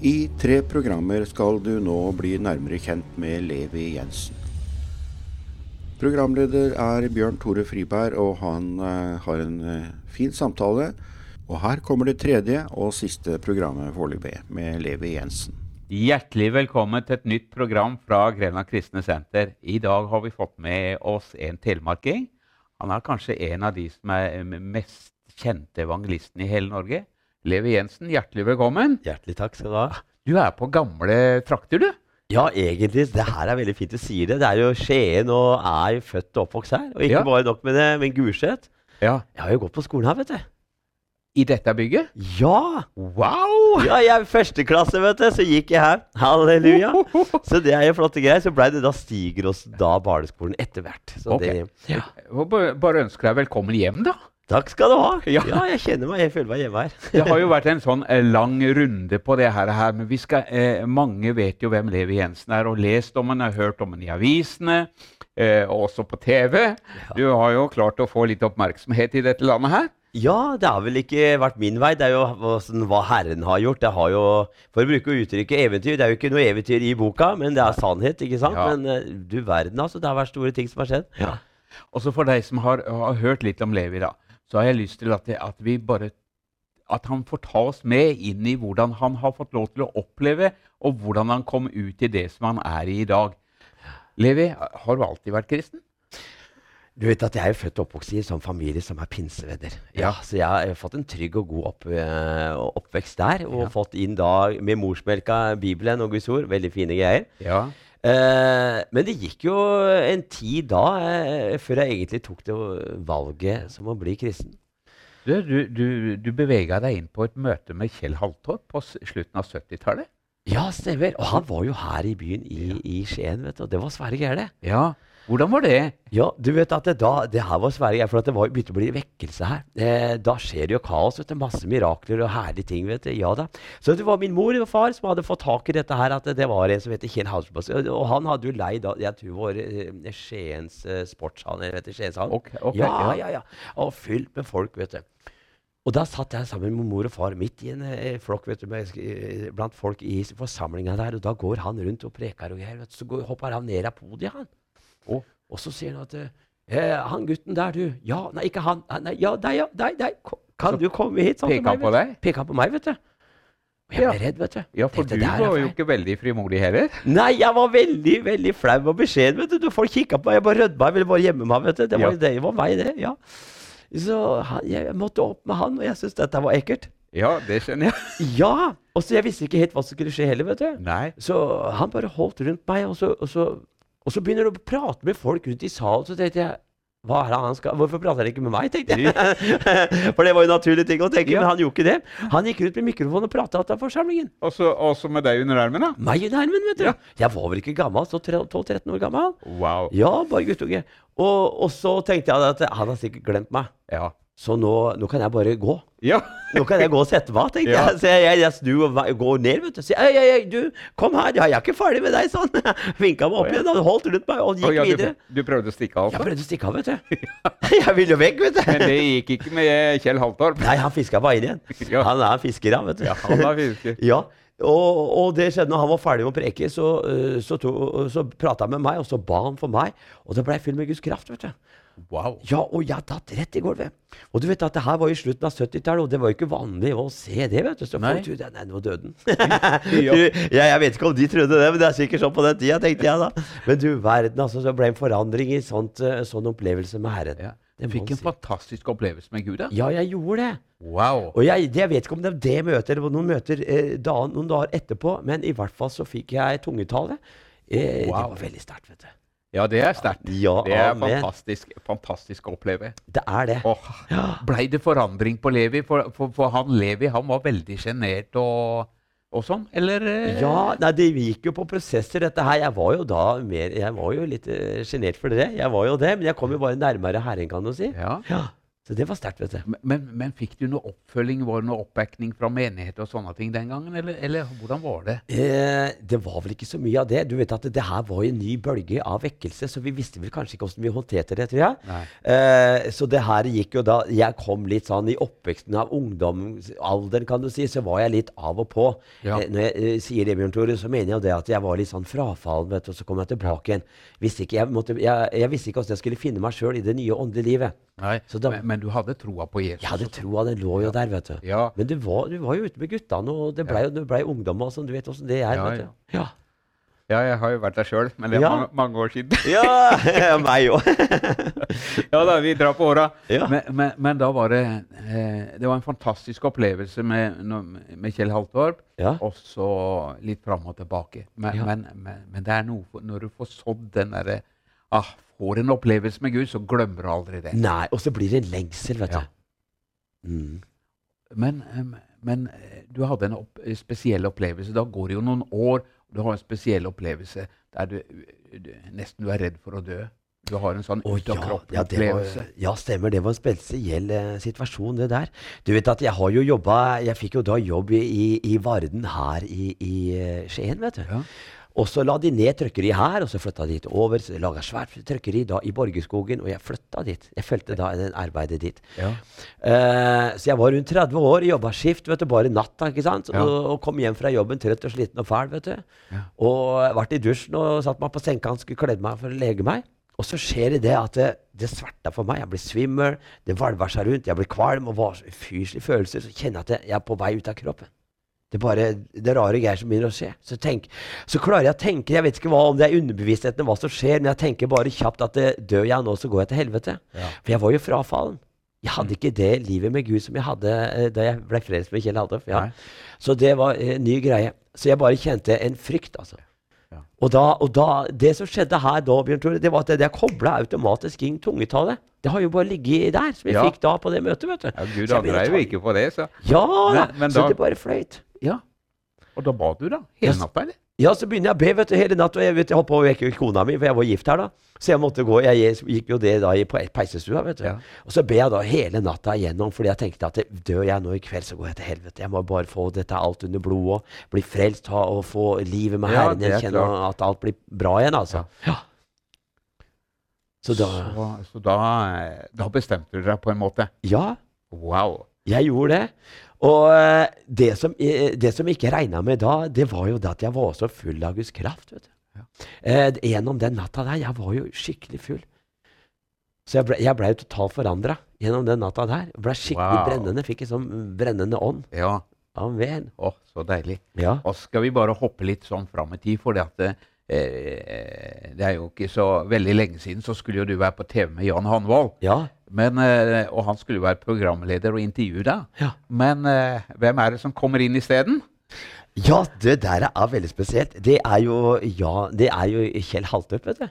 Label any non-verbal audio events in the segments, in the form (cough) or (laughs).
I tre programmer skal du nå bli nærmere kjent med Levi Jensen. Programleder er Bjørn Tore Friberg, og han eh, har en eh, fin samtale. Og her kommer det tredje og siste programmet foreløpig, med Levi Jensen. Hjertelig velkommen til et nytt program fra Grenland Kristne Senter. I dag har vi fått med oss en telemarking. Han er kanskje en av de som er mest kjente evangelisten i hele Norge. Levi Jensen, hjertelig velkommen. Hjertelig takk skal du ha. Du er på gamle trakter, du. Ja, egentlig. Det her er veldig fint du sier det. Det er jo Skien og er jo født og oppvokst her. Og ikke Ja. bare nok med det, men Gulset. Ja. Jeg har jo gått på skolen her, vet du. I dette bygget? Ja! Wow! Ja, jeg er Førsteklasse, vet du, så gikk jeg her. Halleluja. (laughs) Så det er jo flotte greier. Så blei det da Stigros da barneskolen etter hvert. Så Ok. det, ja. Bare ønsker deg velkommen hjem, da. Takk skal du ha. Ja. Ja. jeg kjenner meg. Jeg føler meg hjemme her. Det har jo (laughs) vært en sånn eh, lang runde på det her, her men vi skal, eh, mange vet jo hvem Levi Jensen er, og lest om han, har hørt om han i avisene, eh, og også på TV. Du har jo klart å få litt oppmerksomhet i dette landet her. Ja, det har vel ikke vært min vei. Det er jo sånn, hva Herren har gjort. Det har jo, For å bruke uttrykket eventyr, det er jo ikke noe eventyr i boka, men det er sannhet, ikke sant? Ja. Men eh, du verden, altså. Det har vært store ting som har skjedd. Ja. Også for deg som har, har hørt litt om Levi, da, så har jeg lyst til at, det, at vi bare at han får ta oss med inn i hvordan han har fått lov til å oppleve, og hvordan han kom ut i det som han er i i dag. Levi, har du alltid vært kristen? Du vet at jeg er jo født og oppvokst i en sånn familie som er pinsevenner. Ja. Så jeg har fått en trygg og god opp, eh, oppvekst der. Og Ja. fått inn da med morsmelka Bibelen og Guds ord. Veldig fine greier. Ja. Eh, men det gikk jo en tid da eh, før jeg egentlig tok det valget som å bli kristen. Du, du, du, du bevega deg inn på et møte med Kjell Haltorp på slutten av 70-tallet. Ja, stemmer. Og han var jo her i byen i, i Skien, vet du. Og det var svære greier. Ja. Hvordan var det? Ja, du vet at det, da, det her var greier, for at det var, begynte å bli vekkelse her. Eh, da skjer det jo kaos, vet du. Masse mirakler og herlige ting, vet du. Ja da. Så det var min mor og far som hadde fått tak i dette her, at det var en som heter Kjell Halsbass. Og han hadde jo leid, jeg tror var eh, Skiens eh, sportshall, Skienshall. Ok, ok, ja, ja. ja, ja. Og fylt med folk, vet du. Og da satt jeg sammen med mor og far midt i en eh, flokk vet du, med, eh, blant folk i forsamlinga der, og da går han rundt og preker og greier. Så går, hopper han ned av podiet, han. Å. Og så sier han at eh, 'Han gutten der, du. Ja, nei, ikke han. Nei, ja, deg, ja. Deg, deg. Kan Så du komme hit?' sånn Peker han på deg? Peker han på meg, vet du. Og jeg Ja. ble redd, vet du. Ja, for Tenkte, du "Det her er var jo ikke veldig frimodig heller. Nei, jeg var veldig veldig flau og beskjeden. vet du. Folk kikka på meg, jeg bare rødma. Jeg ville bare gjemme meg. vet du. Det var, Ja. det var meg, det. ja. Så han, jeg måtte opp med han, og jeg syntes dette var ekkelt. Ja, det skjønner jeg. (laughs) Ja! Og så Jeg visste ikke helt hva som skulle skje heller. vet du. Nei. Så han bare holdt rundt meg, og så, og så, og så begynner du å prate med folk rundt i salen. Så tenkte jeg hva er det han skal? Hvorfor prater han ikke med meg? tenkte jeg. (laughs) For det var jo en naturlig ting å tenke, Ja. men han gjorde ikke det. Han gikk rundt med mikrofonen og prata til forsamlingen. Og så med deg under armen, da. Meg under armen, vet du. Ja. Jeg var vel ikke gammel, så 12-13 år gammel. Wow. Ja, bare guttunge. Og, og så tenkte jeg at han har sikkert glemt meg. Ja. Så nå, nå kan jeg bare gå. Ja. Nå kan jeg gå og sette meg, tenkte Ja. jeg. Så jeg, jeg, jeg snur og går ned, vet du. og sier ei, ei, du, kom her, jeg er ikke ferdig med deg, sånn. (laughs) Vinka meg opp igjen, og holdt rundt meg og gikk gikk ja, videre. du prøvde å stikke av, Jeg prøvde å stikke av, vet du. (laughs) (laughs) Jeg ville jo vekk, vet du. Men det gikk ikke med Kjell Haltorp. Nei, han fiska bare inn igjen. Han er fisker, han, vet du. Ja, han er fisker. Ja, og, og det skjedde når han var ferdig med å preke, så, uh, så, to- så prata han med meg, og så ba han for meg. Og det blei fylt med Guds kraft, vet du. Wow. Ja, og jeg datt rett i gulvet. Og du vet at det her var i slutten av 70-tallet, og det var jo ikke vanlig å se det, vet du. Så Nei. folk trodde nei, nå døde den. Ja. jeg vet ikke om de trodde det, men det er sikkert sånn på den tida, tenkte jeg da. Men du verden, altså, så ble en forandring i sånt, eh, sånn opplevelse med Herren. Ja. Du Fikk en si. fantastisk opplevelse med Gud, da. Ja, jeg gjorde det. Wow. Og jeg, jeg vet ikke om det er det møtet eller noen møter eh, da, noen dager etterpå, men i hvert fall så fikk jeg tungetale. Eh, Det var veldig sterkt, vet du. Ja, det er sterkt. Ja, Det er fantastisk, fantastisk å oppleve. Det er det. Åh, Blei det forandring på Levi? For, for, for han Levi han var veldig sjenert og, og sånn, eller? eh? Ja, nei, det gikk jo på prosesser, dette her. Jeg var jo da mer Jeg var jo litt uh, sjenert for det. Jeg var jo det, men jeg kom jo bare nærmere Herren, kan du si. Ja. Ja. Så det var sterkt, vet du. Men, men fikk du noe oppfølging, var det noe oppbacking fra menighet og sånne ting den gangen? Eller, eller hvordan var det? Eh, det var vel ikke så mye av det. Du vet at det, det her var en ny bølge av vekkelse, så vi visste vel kanskje ikke hvordan vi håndterte det, tror jeg. Eh, så det her gikk jo da Jeg kom litt sånn i oppveksten av ungdomsalderen, kan du si, så var jeg litt av og på. Ja. Eh, når jeg eh, sier det, Bjørn Tore, så mener jeg jo det at jeg var litt sånn frafallen, vet du, og så kom jeg tilbake igjen. Visste ikke, jeg, måtte, jeg, jeg visste ikke hvordan jeg skulle finne meg sjøl i det nye åndelige livet. Da- men, men du hadde troa på Jesus? Jeg hadde troa, den lå jo der, vet du. Ja. Men du var, du var jo ute med guttene, og det blei ble ungdom og sånn. Du vet åssen det er. Ja, vet du. Ja. ja, jeg har jo vært der sjøl, men det er Ja. mange, mange år siden. (laughs) Ja, meg òg. (laughs) ja da, vi drar på åra. Ja. Men, men, men da var det eh, Det var en fantastisk opplevelse med, med Kjell Haltorp. Ja. Og så litt fram og tilbake. Men, Ja. men, men, men det er noe Når du får sådd den derre ah, Får en opplevelse med Gud, så glemmer du aldri det. Nei, og så blir det en lengsel, vet Ja. du. Mm. Men, men eh, du hadde en opp, eh, spesiell opplevelse. Da går det jo noen år, og du har en spesiell opplevelse der du, du nesten du er redd for å dø. Du har en sånn ut av ja, ja, stemmer. Det var en spesiell eh, situasjon, det der. Du vet at jeg har jo jobba Jeg fikk jo da jobb i, i, Varden her i, i eh, Skien, vet du. Ja. Og så la de ned trøkkeri her, og så flytta de dit over. Så laga svært trøkkeri da i Borgerskogen, og jeg flytta dit. Jeg fulgte da den arbeidet dit. Ja. Uh, så jeg var rundt 30 år, jobba skift, vet du, bare natta. ikke sant? Ja. Og, og kom hjem fra jobben trøtt og sliten og fæl. vet du. Ja. Og ble i dusjen og satt meg på sengekanten, skulle kledd meg for å lege meg. Og så skjer det det at det, det sverta for meg. Jeg blir svimmel, det hvalver seg rundt, jeg blir kvalm og var så ufyselige følelser. Så kjenner jeg at jeg er på vei ut av kroppen. Det er bare det rare greier som begynner å skje. Så, tenk, så klarer jeg å tenke Jeg vet ikke hva, om det er underbevisstheten, hva som skjer, men jeg tenker bare kjapt at det, dør jeg nå, så går jeg til helvete. Ja. For jeg var jo frafallen. Jeg hadde ikke det livet med Gud som jeg hadde eh, da jeg ble frelst med Kjell Haldorf. Ja. Så det var en ny greie. Så jeg bare kjente en frykt, altså. Ja. Og, da, og da, det som skjedde her da, Bjørn Tore, det var at jeg kobla automatisk inn tungetallet. Det har jo bare ligget der, som jeg Ja. fikk da på det møtet. vet du. Ja, Gud angrer jo ikke på det, så Ja, Men- men så da- det bare fløyt. Ja. Og da ba du, da? Hele natta, eller? Ja, så begynner jeg å be vet du, hele natt, og jeg, vet, jeg holdt på å vekke kona mi, for jeg var gift her da. Så jeg måtte gå, jeg gikk jo det da i på peisestua, vet du. Ja. Og så ber jeg da hele natta igjennom, fordi jeg tenkte at dør jeg nå i kveld, så går jeg til helvete. Jeg må bare få dette alt under blodet, og bli frelst ha, og få livet med Ja, Herren Jeg kjenner at alt blir bra igjen, altså. Ja. Så da, Så, så da, eh, da bestemte du deg på en måte? ja, Wow. Jeg gjorde det. Og eh, det som, eh, det som ikke regna med da, det var jo det at jeg var så full av Guds kraft. vet du. Ja. Eh, gjennom den natta der. Jeg var jo skikkelig full. Så jeg ble, ble jo totalt forandra gjennom den natta der. Jeg ble skikkelig Wow. brennende. Fikk en sånn brennende ånd. Ja. Amen. Å, så deilig. Ja. Og skal vi bare hoppe litt sånn fram i tid, for det, at, eh, det er jo ikke så veldig lenge siden så skulle jo du være på TV med Jan Hanvold. Ja. Men, eh, og han skulle jo være programleder og intervjue deg. Ja. Men eh, hvem er det som kommer inn isteden? ja, det der er veldig spesielt. Det er jo, ja, det er jo Kjell Haltøp, vet du.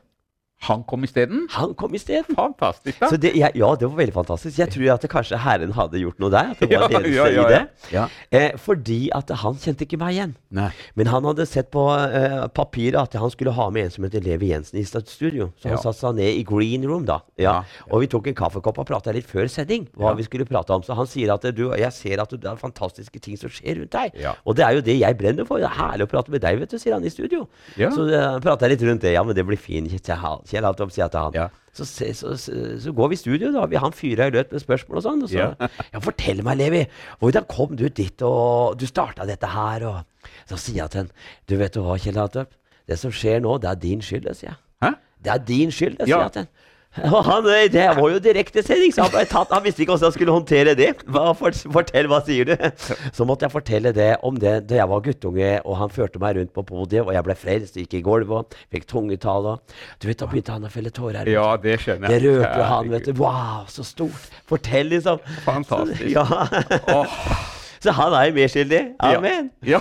Han kom isteden? Han kom isteden. Fantastisk, da. Så det, ja, ja, det var veldig fantastisk. Jeg tror at det kanskje Herren hadde gjort noe der. At det var Ja, ledelse ja, ja, i det. Ja. Eh, fordi at han kjente ikke meg igjen. Nei. Men han hadde sett på eh, papiret at han skulle ha med en som heter Levi Jensen i studio. Så han Ja. satte seg ned i green room, da. Ja. Ja, Og vi tok en kaffekopp og prata litt før sending. Hva Ja. vi skulle prate om. Så han sier at du, jeg ser at det er fantastiske ting som skjer rundt deg. Ja. Og det er jo det jeg brenner for. Det er herlig å prate med deg, vet du, sier han i studio. Ja. Så uh, prata jeg litt rundt det. Ja, men det blir fint. Kjell alt opp, sier til han. Ja. Så, så, så, så går vi i studio, da. Vi, han fyrer i løs med spørsmål og sånn. Og så, Ja. (laughs) ja, fortell meg, Levi. Hvordan kom du dit, og du starta dette her? Og så sier jeg til han, du vet du hva, Kjell Hattøp? Det som skjer nå, det er din skyld, det, sier jeg. Hæ? Det er din skyld, det, sier jeg til han. (laughs) Og han, eh, det var jo direktesending, så han ble tatt. Han visste ikke hvordan han skulle håndtere det. Hva, for, fortell, hva sier du? (laughs) Så måtte jeg fortelle det om det da jeg var guttunge, og han førte meg rundt på podiet, og jeg ble frelst, gikk i gulvet og fikk tungetale. Du vet, da begynte han å felle tårer. Ja, det skjønner jeg. Det rørte han, vet du. Wow, så stort. Fortell, liksom. Fantastisk. (laughs) Ja. oh. Så han er jo medskyldig. ja. Amen. Ja.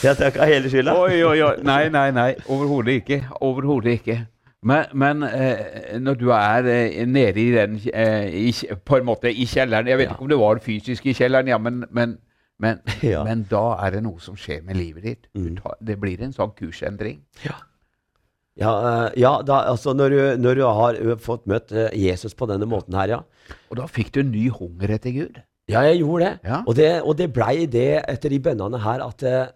Jeg tar ikke hele skylda. Oi, oi, oi. Nei, nei, nei. Overhodet ikke. Overhodet ikke. Men, men eh, når du er eh, nede i den eh, i, På en måte i kjelleren Jeg vet Ja. ikke om det var fysisk i kjelleren, ja, men, men, men, (laughs) Ja. men da er det noe som skjer med livet ditt. Mm. tar, det blir en sånn kursendring. Ja. Ja, eh, ja da, altså når du, når du har fått møtt eh, Jesus på denne måten her, ja. Og da fikk du en ny hunger etter Gud. Ja, jeg gjorde det. Ja. Og det, og det blei det etter de bønnene her at eh,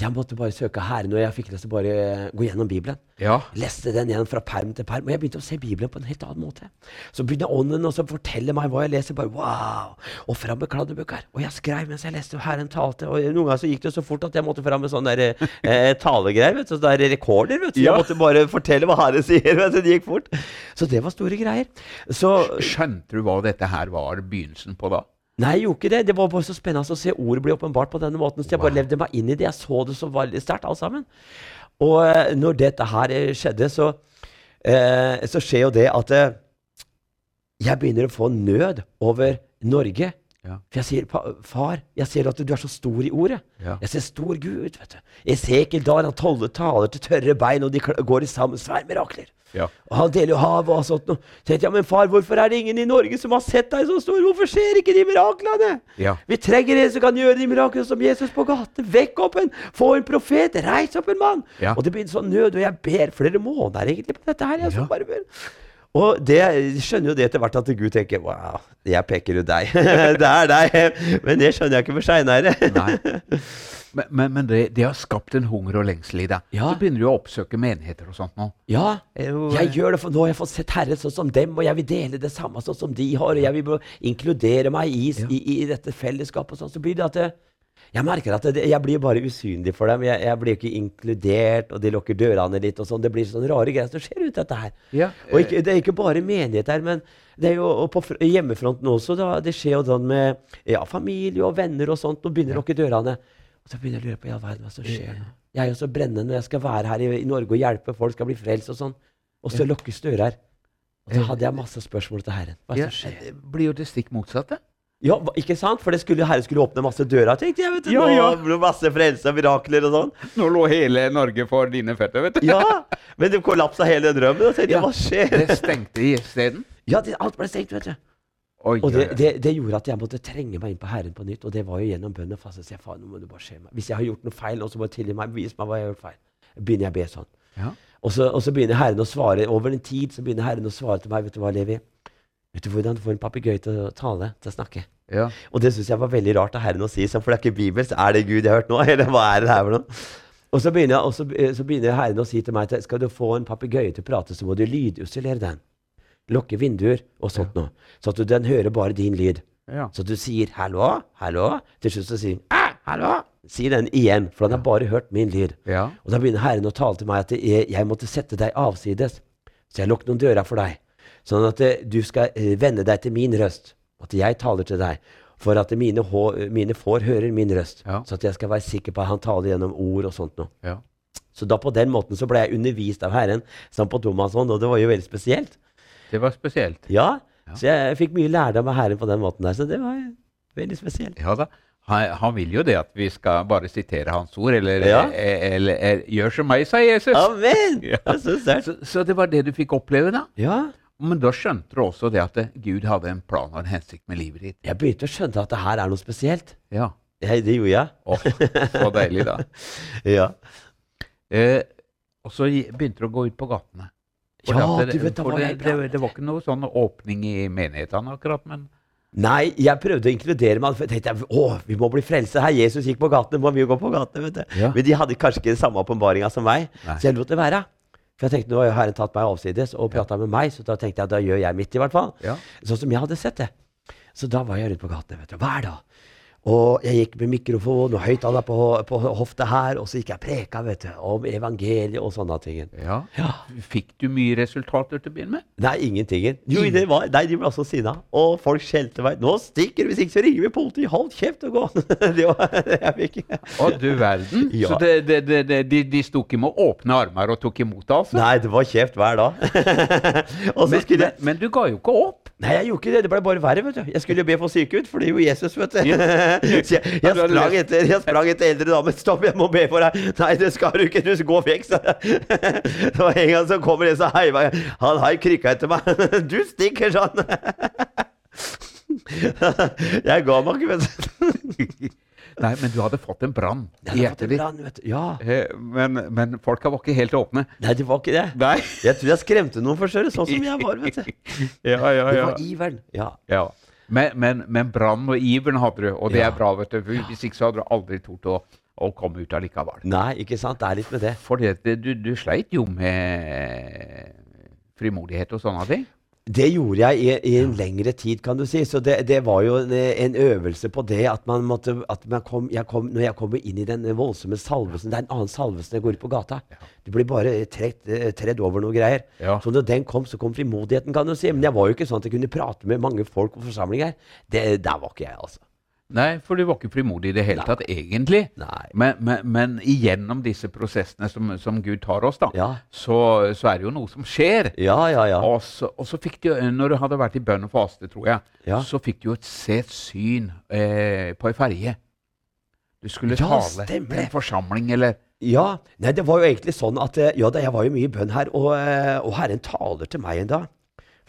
jeg måtte bare søke Herren, og jeg fikk lyst til å bare gå gjennom Bibelen. Ja. Leste den igjen fra perm til perm, og jeg begynte å se Bibelen på en helt annen måte. Så begynner Ånden å fortelle meg hva jeg leser. bare wow, Og fram med kladdebøker. Og jeg skrev mens jeg leste, og Herren talte. Og noen ganger så gikk det så fort at jeg måtte fram med sånne der, eh, talegreier. vet du, sånne der rekorder. vet du. Ja. Jeg måtte bare fortelle hva Herren sier. vet du, Det gikk fort. Så det var store greier. Så Skjønte du hva dette her var begynnelsen på da? Nei, jeg gjorde ikke det. Det var bare så spennende å se ordet bli åpenbart på denne måten. Så jeg bare levde meg inn i det. Jeg så det så veldig sterkt, alt sammen. Og eh, når dette her eh, skjedde, så, eh, så skjer jo det at eh, jeg begynner å få nød over Norge. Ja. For jeg sier, far, jeg ser at du er så stor i ordet. Ja. Jeg ser stor Gud, vet du. Esekiel dar han taler til tørre bein, og de går i sammen svære mirakler. Ja. Og han deler jo havet og sånt Og tenkte ja, men far, hvorfor er det ingen i Norge som har sett deg så stor? Hvorfor skjer ikke de miraklene? Ja. Vi trenger en som kan gjøre de miraklene som Jesus på gaten. Vekk opp en, få en profet, reis opp en mann. Ja. Og det begynner sånn nød, og jeg ber flere måneder egentlig på dette her. Jeg, bare ber. Og det, skjønner jo det etter hvert at Gud tenker wow, jeg peker jo deg. (laughs) det er deg. Men det skjønner jeg ikke for seinere. Men, men, men det, det har skapt en hunger og lengsel i deg. Ja. Så begynner du å oppsøke menigheter og sånt nå. Ja, jeg gjør det, for nå har jeg fått sett Herre sånn som dem, og jeg vil dele det samme sånn som de har, og jeg vil inkludere meg i, Ja. i, i dette fellesskapet. og Sånn, så blir det at det, jeg merker at det, jeg blir bare usynlig for dem. Jeg, jeg blir ikke inkludert, og de lukker dørene litt. og sånn. Det blir sånne rare greier som skjer ut dette her. Ja, Og ikke, det er ikke bare menighet her, men det er jo og på hjemmefronten også. Da, det skjer jo sånn med ja, familie og venner og sånt. Og begynner å lukke dørene. Og så begynner jeg å lure på i all verden, hva som skjer nå. Jeg er jo så brennende jeg skal være her i, i Norge og hjelpe folk skal bli frelst og sånn. Og så lukkes dører. Og så hadde jeg masse spørsmål til Herren. Hva ja, som skjer? det blir jo det stikk motsatte. Ja, ikke sant? For det skulle, Herren skulle åpne masse dører, tenkte jeg. vet du. Ja, ja. Nå, Masse frelse mirakler og sånn. Nå lå hele Norge for dine føtter, vet du. Ja, Men det kollapsa hele drømmen. Og tenkte Ja. hva skjer? Det stengte isteden. Ja, det, alt ble stengt, vet du. Oi, Og det, det, det gjorde at jeg måtte trenge meg inn på Herren på nytt. Og det var jo gjennom bønn og faste. Så jeg, faen, nå må du bare se meg. Hvis jeg har gjort noe feil, nå, så må du tilgi meg. Vis meg hva jeg har gjort feil. Begynner jeg å be sånn. Ja. Og så, og så begynner Herren å svare. Over en tid så begynner Herren å svare til meg. Vet du hva, Levi? Vet du hvordan du får en papegøye til å tale, til å snakke? Ja. Og det syns jeg var veldig rart av Herren å si. For det er ikke Bibel, så er det Gud jeg har hørt nå? (laughs) Eller hva er det her for noe? Og så begynner, og så, eh, så begynner Herren å si til meg at skal du få en papegøye til å prate, så må du lydisolere den. Lukke vinduer og sånt noe. Så at du, den hører bare din lyd. ja. Så du sier 'hallo', 'hallo'. Til slutt så sier den «Æ, 'hallo'. Si den igjen, for den har bare hørt min lyd. ja. Og da begynner Herren å tale til meg at jeg, jeg måtte sette deg avsides. Så jeg lukket noen dører for deg. Sånn at eh, du skal vende venne deg til min røst. At jeg taler til deg. For at mine, hå, mine får hører min røst. Ja. Så at jeg skal være sikker på at han taler gjennom ord og sånt noe. ja. Så da på den måten så ble jeg undervist av Herren sammen på Thomas, og det var jo veldig spesielt. Det var spesielt. Ja. Så jeg fikk mye lærdom av Herren på den måten der, så det var veldig spesielt. Ja da. Han, han vil jo det at vi skal bare sitere hans ord, eller, Ja. eller, eller, eller gjør som meg, sa Jesus. Amen! Ja. Så. Så, så det var det du fikk oppleve, da? Ja. Men da skjønte du også det at Gud hadde en plan og en hensikt med livet ditt. Jeg begynte å skjønne at det her er noe spesielt. Ja. Jeg, det gjorde jeg. Oh, så deilig, da. (laughs) Ja. Eh, og så begynte du å gå ut på gatene. For Ja, det, du vet, det, var det, det, det var ikke noe sånn åpning i menighetene akkurat, men Nei, jeg prøvde å inkludere meg. For jeg tenkte å, vi må bli frelste. Her Jesus gikk på gatene, må vi jo gå på gatene. vet du. Ja. Men de hadde kanskje ikke den samme åpenbaringa som meg, Nei. så jeg lot det være. For jeg tenkte, nå har Herren tatt meg avsides og prata med meg, så da tenkte jeg da gjør jeg mitt, i hvert fall. ja. Sånn som jeg hadde sett det. Så da var jeg rundt på gatene vet du, hver dag. Og jeg gikk med mikrofon og høyttaler på, på hofta her, og så gikk jeg og preka vet du, om evangeliet og sånne ting. ja. Ja. Fikk du mye resultater til å begynne med? Nei, ingenting. Jo, det var, nei, de ble også sinna. Og folk skjelte meg. 'Nå stikker du, hvis ikke så ringer vi politiet. Hold kjeft og gå!' (laughs) det var jeg fikk. Å, du verden. Ja. Så det, det, det, det, de, de sto ikke med åpne armer og tok imot det, altså? Nei, det var kjeft hver dag. (laughs) og så Men, skulle men, men du ga jo ikke opp. Nei, jeg gjorde ikke det. Det ble bare verre, vet du. Jeg skulle jo be for syke ut, for det er jo Jesus, vet du. (laughs) så jeg, jeg, sprang etter, jeg sprang etter eldre damer. 'Stopp, jeg må be for deg.' 'Nei, det skal du ikke. Du skal gå vekk', sa jeg. (laughs) det var en gang så kommer en som heiva Han har krykka etter meg. (laughs) 'Du stikker', sånn. (laughs) jeg ga meg ikke, vet du. Nei, men du hadde fått en brann i hjertet ditt. Ja. Eh, Men, men folka var ikke helt åpne. Nei, de var ikke det. Nei. Jeg tror jeg skremte noen før, sånn som jeg var, vet du. (laughs) Ja, ja, Det var iveren. Ja. ja. Men, men, men brannen og iveren hadde du, og det Ja. er bra. vet du. For Hvis ikke så hadde du aldri tort å, å komme ut allikevel. Nei, ikke sant. Det er litt med det. For du, du sleit jo med frimodighet og sånne ting. Det gjorde jeg i, i en lengre tid, kan du si. Så det, det var jo en, en øvelse på det at man måtte at man kom, jeg kom, Når jeg kommer inn i den voldsomme salvesen Det er en annen salvesen jeg går ut på gata. Du blir bare eh, tredd over noe greier. Ja. Så når den kom, så kom frimodigheten, kan du si. Men jeg var jo ikke sånn at jeg kunne prate med mange folk og forsamlinger. Det, der var ikke jeg, altså. Nei, for du var ikke frimodig i det hele tatt, egentlig. Nei. Men, men, men igjennom disse prosessene som, som Gud tar oss, da, Ja. så, så er det jo noe som skjer. Ja, ja, ja. Og så, og så fikk du, når du hadde vært i bønn og faste, tror jeg, så fikk du jo et sett syn eh, på ei ferje. Du skulle tale til en forsamling, eller Ja, nei, det var jo egentlig sånn at eh, Ja da, jeg var jo mye i bønn her, og, eh, og Herren taler til meg en dag.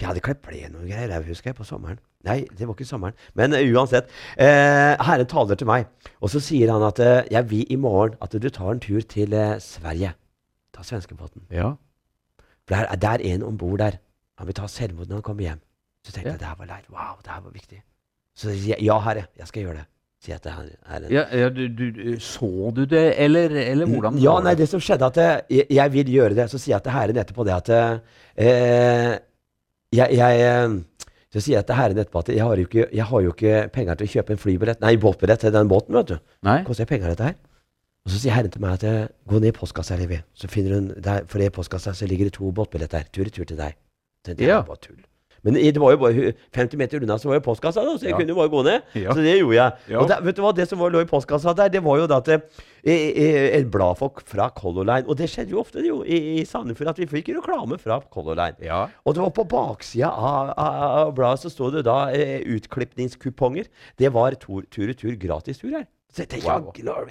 Jeg hadde klept plen og greier, jeg husker jeg, på sommeren. Nei, det var ikke sommeren. Men uh, uansett. Uh, Herren taler til meg, og så sier han at uh, jeg vil i morgen at du tar en tur til Sverige. Ta svenskebåten. Ja. For det er, er en om bord der. Han vil ta selvmord når han kommer hjem. Så tenkte Ja. jeg det her var leit. Wow, det her var viktig. Så sier jeg ja, herre, jeg skal gjøre det. Sier jeg til her- herren. ja, ja du, du, så du det, eller, eller hvordan? Ja, nei, det som skjedde at jeg, jeg vil gjøre det. Så sier jeg til Herren etterpå det at eh, jeg, jeg eh, Så sier jeg til Herren etterpå at jeg har, jo ikke, jeg har jo ikke penger til å kjøpe en flybillett Nei, båtbillett til den båten, vet du. Nei? Koster penger, dette her. Og så sier Herren til meg at jeg gå ned i postkassa, Levi. Så finner hun der, For i postkassa så ligger det to båtbilletter. Tur-retur til deg. Så det Ja. er bare tull. Men det var jo bare 50 meter unna så var jo postkassa, da, så jeg Ja. kunne jo bare gå ned. Ja. Så det gjorde jeg. Ja. Og der, vet du hva, det som var, lå i postkassa der, det var jo da at eh, eh, et blad fra Color Line. Og det skjedde jo ofte jo, i, i Sandefjord at vi fikk reklame fra Color Line. Ja. Og det var på baksida av, av, bladet så sto det da eh, utklipningskuponger. Det var tur-retur gratis tur her. Så jeg tenkte, Wow.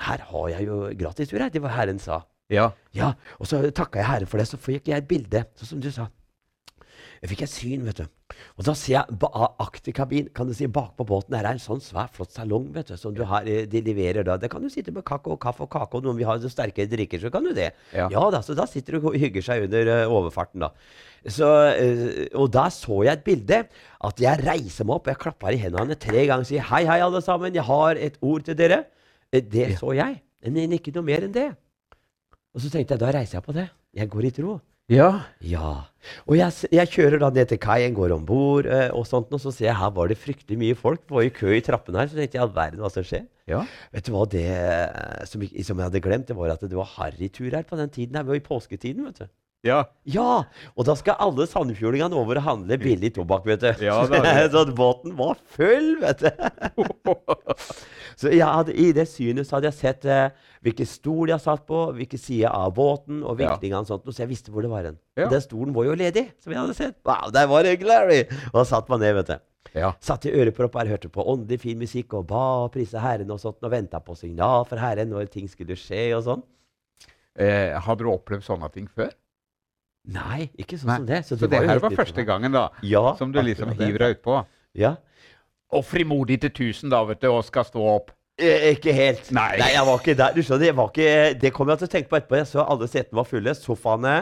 Her har jeg jo gratis tur her. Det var Herren sa. ja. Ja, Og så takka jeg Herren for det. Så fikk jeg et bilde, sånn som du sa. Jeg fikk et syn, vet du. Og da ser jeg akterkabin, kan du si, bakpå båten der er en sånn svær, flott salong, vet du, som du har, eh, de leverer da. Der kan du sitte med kakao, kaffe og kake, og når vi har så sterke drikker, så kan du det. Ja. da, så da sitter du og hygger seg under uh, overfarten, da. Så, uh, og da så jeg et bilde, at jeg reiser meg opp, jeg klapper i hendene tre ganger og sier hei, hei, alle sammen, jeg har et ord til dere. Det så jeg, men ikke noe mer enn det. Og så tenkte jeg, da reiser jeg på det. Jeg går i tro. Ja. Ja. Og jeg, jeg kjører da ned til kaien, går om bord, eh, og sånt, og så ser jeg her var det fryktelig mye folk. Det var i kø i trappene her, så tenkte jeg all verden hva som skjer. ja. Vet du hva det eh, som, som jeg hadde glemt, det var at det var harrytur her på den tiden. her, Vi var i påsketiden, vet du. Ja. Ja! Og da skal alle sandefjordingene over og handle billig tobakk, vet du. Ja, det det. (laughs) så båten var full, vet du. (laughs) Så hadde, I det synet så hadde jeg sett eh, hvilken stol jeg satt på, hvilken side av båten, og vinklingene og sånt, så jeg visste hvor det var hen. Ja. Og den stolen var jo ledig, som jeg hadde sett. Wow, der var det Glary! Og da satt man ned, vet du. ja. Satt i ørepropper, hørte på åndelig fin musikk og ba og prisa Herren og sånt, og venta på signal fra Herren når ting skulle skje og sånn. Eh, hadde du opplevd sånne ting før? Nei, ikke sånn Nei. som det. Så det det var her var første gangen da, Ja, som du liksom det. hiver deg utpå? Ja. Og frimodig til tusen, da, vet du, og skal stå opp. Eh, ikke helt. Nei. jeg var ikke der. Du skjønner, jeg var ikke, Det kom jeg til å tenke på etterpå. Jeg så alle setene var fulle, sofaene,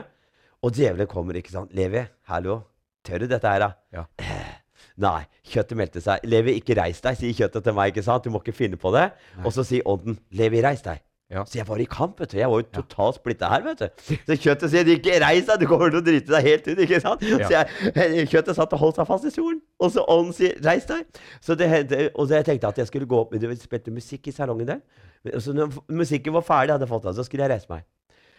og djevelen kommer, ikke sant. Levi, hallo. Tør du dette her, da? Ja. Eh, Nei. Kjøttet meldte seg. Levi, ikke reis deg, sier kjøttet til meg. ikke sant? Du må ikke finne på det. Og så sier ånden, Levi, reis deg. Ja. Så jeg var i kamp, vet du. Jeg var jo totalt splitta her, vet du. Så kjøttet sier, ikke reis deg, du kommer til å drite deg helt ut, ikke sant? Så jeg, eh, kjøttet satt og holdt seg fast i stolen. Og så ånden sier, reis deg. Så det og så jeg tenkte at jeg skulle gå opp, men det spilte musikk i salongen der. Og så når musikken var ferdig, hadde jeg fått den, så skulle jeg reise meg.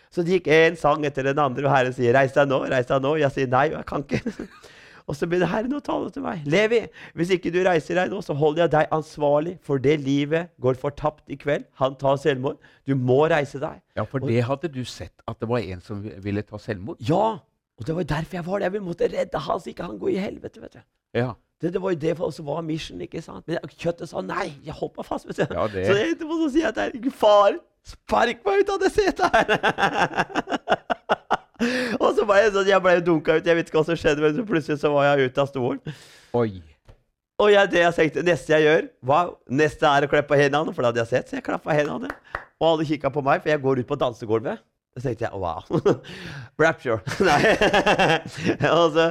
Så det gikk en sang etter den andre, og Herren sier 'reis deg nå', 'reis deg nå'. Jeg sier nei, jeg kan ikke. (laughs) Og så begynner Herren å tale til meg. Levi, hvis ikke du reiser deg nå, så holder jeg deg ansvarlig for det livet går fortapt i kveld. Han tar selvmord. Du må reise deg. Ja, for det hadde du sett, at det var en som ville ta selvmord? Ja! Og det var derfor jeg var der. Vi måtte redde han, så ikke han går i helvete. vet du. Ja. Det, det var jo det for som var mission, ikke sant? Men kjøttet sa nei. Jeg holdt meg fast. vet du. Ja, det- Så jeg etterpå så sier jeg til Herren, far, spark meg ut av det setet her! (laughs) så var jeg sånn, jeg ble dunka ut. Jeg vet ikke hva som skjedde, men så plutselig så var jeg ute av stolen. Oi. Og jeg, det jeg tenkte, neste jeg gjør, hva? neste er å klappe hendene. For det hadde jeg sett, så jeg klappa hendene. Og alle kikka på meg, for jeg går ut på dansegulvet. Så tenkte jeg wow. (laughs) Rapture. (laughs) Nei. (laughs) og, så,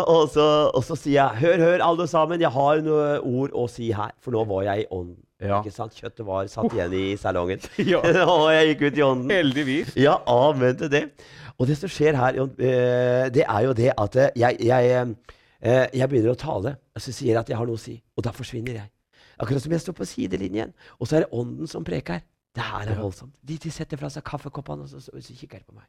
og, så, og så sier jeg hør, hør, alle sammen, jeg har noen ord å si her. For nå var jeg i ånden. Ja. Ikke sant? Kjøttet var satt igjen i salongen. (laughs) Ja. (laughs) og jeg gikk ut i ånden. Heldigvis. Ja, amen til det. Og det som skjer her, eh, det er jo det at eh, jeg, jeg, eh, jeg begynner å tale, og så sier jeg at jeg har noe å si. Og da forsvinner jeg. Akkurat som jeg står på sidelinjen, og så er det ånden som preker. Det her er voldsomt. De, de setter fra seg kaffekoppene, og så, så, så kikker de på meg.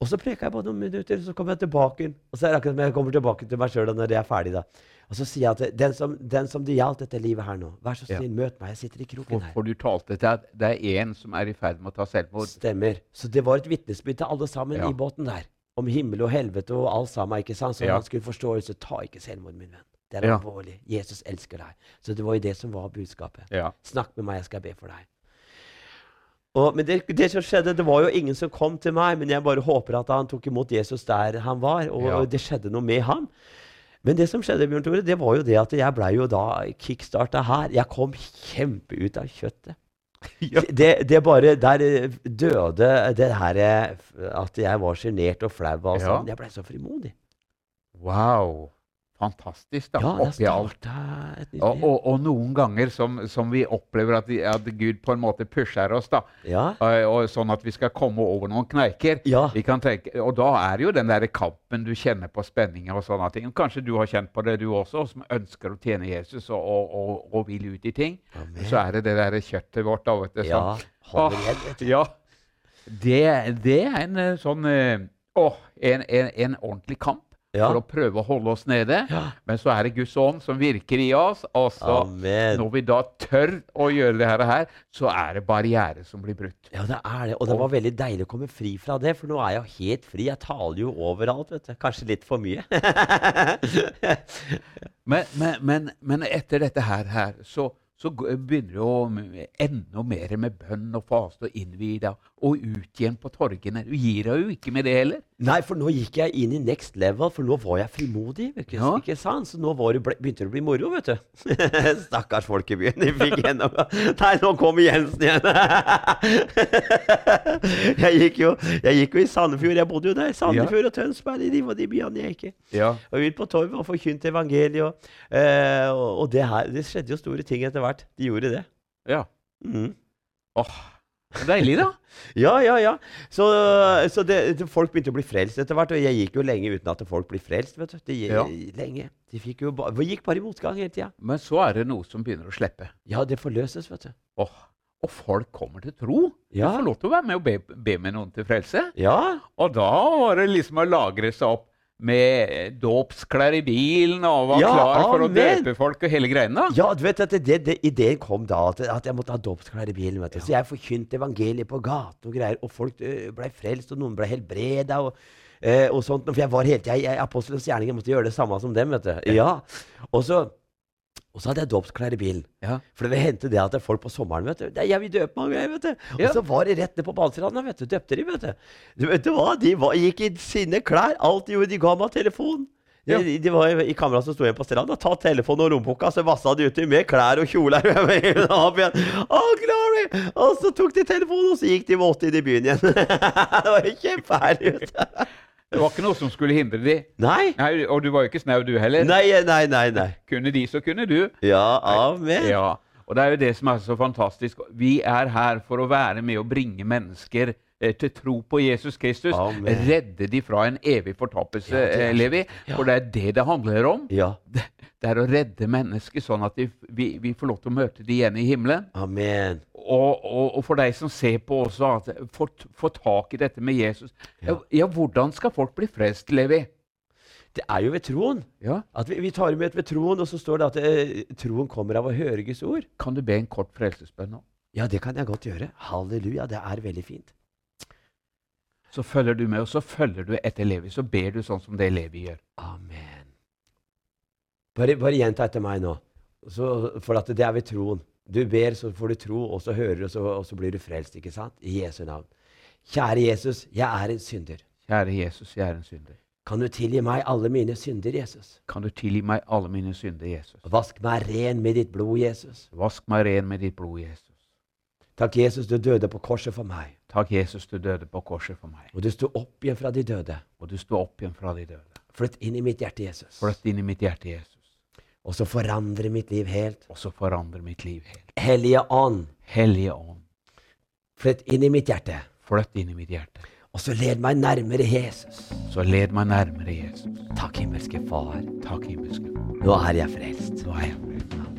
Og så preker jeg på noen minutter, så kommer jeg tilbake. Og så er det akkurat som jeg kommer tilbake til meg sjøl når jeg er ferdig. da. Og så sier jeg at den som, den som det gjaldt dette livet her nå, vær så Ja. snill, møt meg. Jeg sitter i kroken her. for du talte til at det er en som er i ferd med å ta selvmord. Stemmer. Så det var et vitnesbyrd til alle sammen Ja. i båten der. Om himmel og helvete og alt sammen. ikke sant? Så Ja. han skulle forstå, så Ta ikke selvmord, min venn. Det er Ja. alvorlig. Jesus elsker deg. Så det var jo det som var budskapet. Ja. Snakk med meg, jeg skal be for deg. Og, men det, det som skjedde, det var jo ingen som kom til meg, men jeg bare håper at han tok imot Jesus der han var, og, Ja. og det skjedde noe med ham. Men det som skjedde, Bjørn Tore, det var jo det at jeg blei jo da kickstarta her. Jeg kom kjempeut av kjøttet. (laughs) Ja. Det, det bare Der eh, døde det her eh, at jeg var sjenert og flau. og Ja. sånn. Jeg blei så frimodig. Wow. Fantastisk, da. Ja, Oppi alt. Og, og, og noen ganger som, som vi opplever at, at Gud på en måte pusher oss, da. Ja. Og, og sånn at vi skal komme over noen kneiker. Ja. Vi kan tenke, og da er jo den der kampen du kjenner på spenninger og sånne ting. Kanskje du har kjent på det, du også, som ønsker å tjene Jesus og, vil ut i ting. Amen. Så er det det der kjøttet vårt, da. vet du. ja. sånn. Holder igjen. Ja. Det, det er en eh, sånn Å, Åh, en, en, en ordentlig kamp Ja. for å prøve å holde oss nede. Ja. Men så er det Guds ånd som virker i oss. Og så, Amen. når vi da tør å gjøre det her, så er det barriere som blir brutt. Ja, det er det. Og det var veldig deilig å komme fri fra det, for nå er jeg jo helt fri. Jeg taler jo overalt, vet du. Kanskje litt for mye. (laughs) Men, men, men, men etter dette her, her så, så begynner det jo enda mer med bønn og faste og innvie deg, og ut igjen på torgene. Du gir deg jo ikke med det heller. Nei, for nå gikk jeg inn i next level, for nå var jeg frimodig. Ikke, Ja. ikke sant? Så nå var det, ble, begynte det å bli moro, vet du. (laughs) Stakkars folk i byen. De fikk gjennom (laughs) Nei, nå kommer Jensen igjen! (laughs) jeg, gikk jo, jeg gikk jo i Sandefjord. Jeg bodde jo der. Sandefjord og Tønsberg. De var de byene jeg gikk i. Ja. Og ut på torvet og forkynte evangeliet. Og, eh, og, og det her Det skjedde jo store ting etter hvert. De gjorde det. ja. Mm. Åh, deilig, da. (laughs) Ja, ja, ja. Så, så det, det, folk begynte å bli frelst etter hvert. Og jeg gikk jo lenge uten at folk blir frelst. vet du. De, Ja. Lenge. De fikk jo ba, gikk bare i motgang hele tida. Men så er det noe som begynner å slippe. Ja, det forløses, vet du. Oh. og folk kommer til tro. Ja. Du får lov til å være med og be, be med noen til frelse. Ja, Og da var det liksom å lagre seg opp med dåpsklær i bilen og var Ja, klar for å amen. døpe folk og hele greiene. ja du vet at det, det, Ideen kom da at, at jeg måtte ha dåpsklær i bilen. vet du. Så jeg forkynte evangeliet på gata og greier. Og folk øh, ble frelst, og noen ble helbreda. Og, eh, og sånt. For jeg var helt, jeg, jeg apostelens gjerning. Jeg måtte gjøre det samme som dem. vet du. Ja. Og så, og så hadde jeg dåpsklær i bilen. Ja. For det hendte det at folk på sommeren vet du, «Nei, Jeg vil døpe mange vet du. Og Ja. så var det rett ned på badestranda, vet du. Døpte de, vet du. Du vet du hva? De var, gikk i sine klær. Alt de gjorde. De ga meg telefon. Ja. De, de var i, kameraet som sto igjen på stranda. Ta telefonen og lommeboka, så vassa de uti med klær og kjoler. (laughs) Opp igjen. «Å, glory! Og så tok de telefonen, og så gikk de våte inn i byen igjen. (laughs) det var jo kjempeherlig. Det var ikke noe som skulle hindre de. Nei. Nei, og du var jo ikke snau, du heller. Nei, nei, nei. nei. Kunne de, så kunne du. Ja, amen. Ja, og det er jo det som er så fantastisk. Vi er her for å være med og bringe mennesker eh, til tro på Jesus Kristus. Amen. Redde de fra en evig fortapelse, Ja, eh, Levi. ja. For det er det det handler om. Ja, Det, det er å redde mennesker sånn at de, vi, vi får lov til å møte de igjen i himmelen. amen. Og, og, og for deg som ser på også, at få, få tak i dette med Jesus. Ja. ja, hvordan skal folk bli frelst, Levi? Det er jo ved troen. Ja. At vi, vi tar imot ved troen, og så står det at det, troen kommer av å høre Guds ord. Kan du be en kort frelsesbønn nå? Ja, det kan jeg godt gjøre. Halleluja, det er veldig fint. Så følger du med, og så følger du etter Levi. Så ber du sånn som det Levi gjør. Amen. Bare, bare gjenta etter meg nå. Så, for at det er ved troen. Du ber, så får du tro, og så hører du, og så, og så blir du frelst. ikke sant? I Jesu navn. Kjære Jesus, jeg er en synder. Kjære Jesus, jeg er en synder. Kan du tilgi meg alle mine synder, Jesus? Kan du tilgi meg alle mine synder, Jesus? Vask meg ren med ditt blod, Jesus. Vask meg ren med ditt blod, Jesus. Takk, Jesus, du døde på korset for meg. Takk, Jesus, du døde på korset for meg. Og du sto opp igjen fra de døde. Og du sto opp igjen fra de døde. Flytt inn i mitt hjerte, Jesus. Flytt inn i mitt hjerte, Jesus. Og så forandre mitt liv helt. Og så forandre mitt liv helt. Hellige Ånd, Hellige Ånd, flytt inn i mitt hjerte. flytt inn i mitt hjerte. Og så led meg nærmere Jesus. Så led meg nærmere Jesus. Takk, himmelske Far. Takk, himmelske Far. Nå er jeg frelst. Nå er jeg frelst.